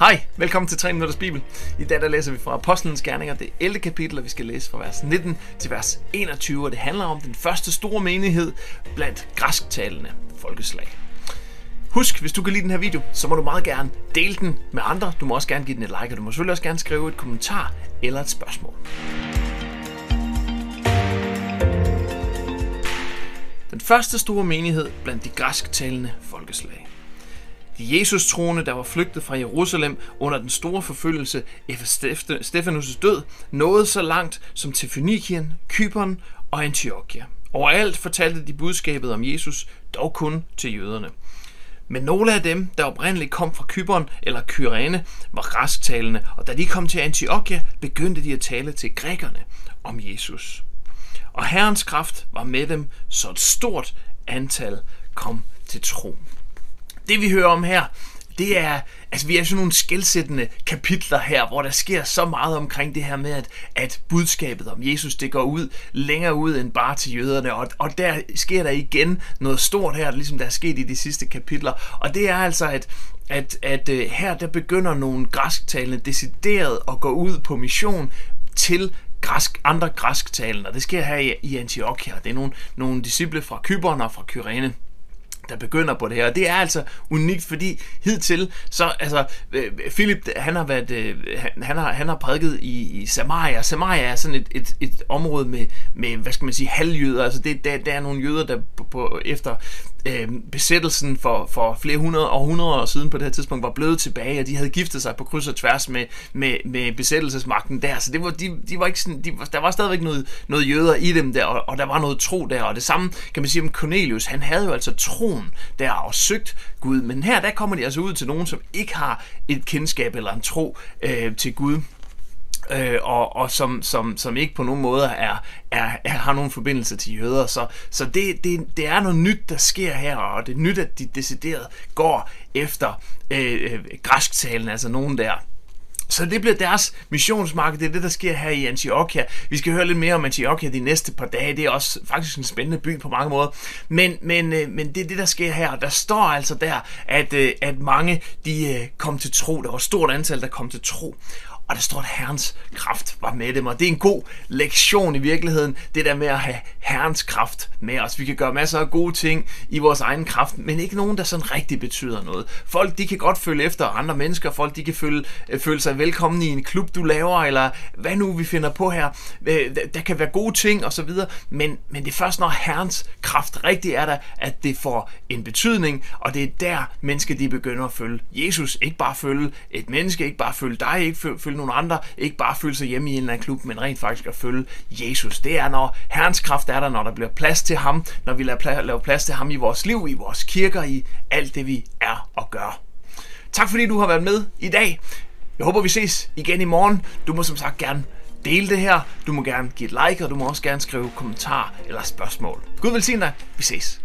Hej, velkommen til 3 Minutters Bibel. I dag der læser vi fra Apostlenes Gerninger, det 11. kapitel, og vi skal læse fra vers 19 til vers 21, og det handler om den første store menighed blandt græsktalende folkeslag. Husk, hvis du kan lide den her video, så må du meget gerne dele den med andre. Du må også gerne give den et like, og du må selvfølgelig også gerne skrive et kommentar eller et spørgsmål. Den første store menighed blandt de græsktalende folkeslag. De Jesus-troende, der var flygtet fra Jerusalem under den store forfølgelse efter Stefanus' død, nåede så langt som til Fønikien, Kypern og Antiochia. Overalt fortalte de budskabet om Jesus, dog kun til jøderne. Men nogle af dem, der oprindeligt kom fra Kypern eller Kyrene, var rasktalende, og da de kom til Antiochia, begyndte de at tale til grækerne om Jesus. Og Herrens kraft var med dem, så et stort antal kom til tro det vi hører om her, det er, altså vi er sådan nogle skældsættende kapitler her, hvor der sker så meget omkring det her med, at, at budskabet om Jesus, det går ud længere ud end bare til jøderne, og, og der sker der igen noget stort her, ligesom der er sket i de sidste kapitler, og det er altså, at, at, at øh, her der begynder nogle græsktalende decideret at gå ud på mission til græsk, andre græsktalende, og det sker her i, i Antiochia. Det er nogle, nogle disciple fra Kyberne og fra Kyrene der begynder på det her. Og det er altså unikt, fordi hidtil, så altså, øh, Philip, han har været, øh, han, har, han har prædiket i, i Samaria. Samaria er sådan et, et, et område med, med, hvad skal man sige, halvjøder. Altså det, der, der er nogle jøder, der på, på, efter øh, besættelsen for, for flere hundrede og hundrede år siden på det her tidspunkt var blevet tilbage, og de havde giftet sig på kryds og tværs med, med, med besættelsesmagten der. Så det var, de, de var ikke sådan, de, der var stadigvæk noget, noget jøder i dem der, og, og der var noget tro der. Og det samme kan man sige om Cornelius. Han havde jo altså troen der og søgt Gud. Men her der kommer de altså ud til nogen, som ikke har et kendskab eller en tro øh, til Gud øh, og, og som, som, som ikke på nogen måde er, er, er, har nogen forbindelse til jøder. Så, så det, det, det er noget nyt, der sker her, og det er nyt, at de decideret går efter øh, øh græsktalen, altså nogen der så det bliver deres missionsmarked, det er det, der sker her i Antiochia. Vi skal høre lidt mere om Antiochia de næste par dage. Det er også faktisk en spændende by på mange måder. Men, men, øh, men det er det, der sker her. Der står altså der, at, øh, at mange de kom til tro. Der var et stort antal, der kom til tro og der står, at Herrens kraft var med dem, og det er en god lektion i virkeligheden, det der med at have Herrens kraft med os. Vi kan gøre masser af gode ting i vores egen kraft, men ikke nogen, der sådan rigtig betyder noget. Folk, de kan godt følge efter andre mennesker, folk, de kan føle, øh, føle sig velkommen i en klub, du laver, eller hvad nu vi finder på her. Der kan være gode ting og så videre, men, men det er først, når Herrens kraft rigtig er der, at det får en betydning, og det er der, mennesker de begynder at følge Jesus. Ikke bare følge et menneske, ikke bare følge dig, ikke følge nogle andre, ikke bare føle sig hjemme i en eller anden klub, men rent faktisk at følge Jesus. Det er, når Herrens kraft er der, når der bliver plads til ham, når vi laver plads til ham i vores liv, i vores kirker, i alt det, vi er og gør. Tak fordi du har været med i dag. Jeg håber, vi ses igen i morgen. Du må som sagt gerne dele det her. Du må gerne give et like, og du må også gerne skrive kommentar eller spørgsmål. Gud velsigne dig. Vi ses.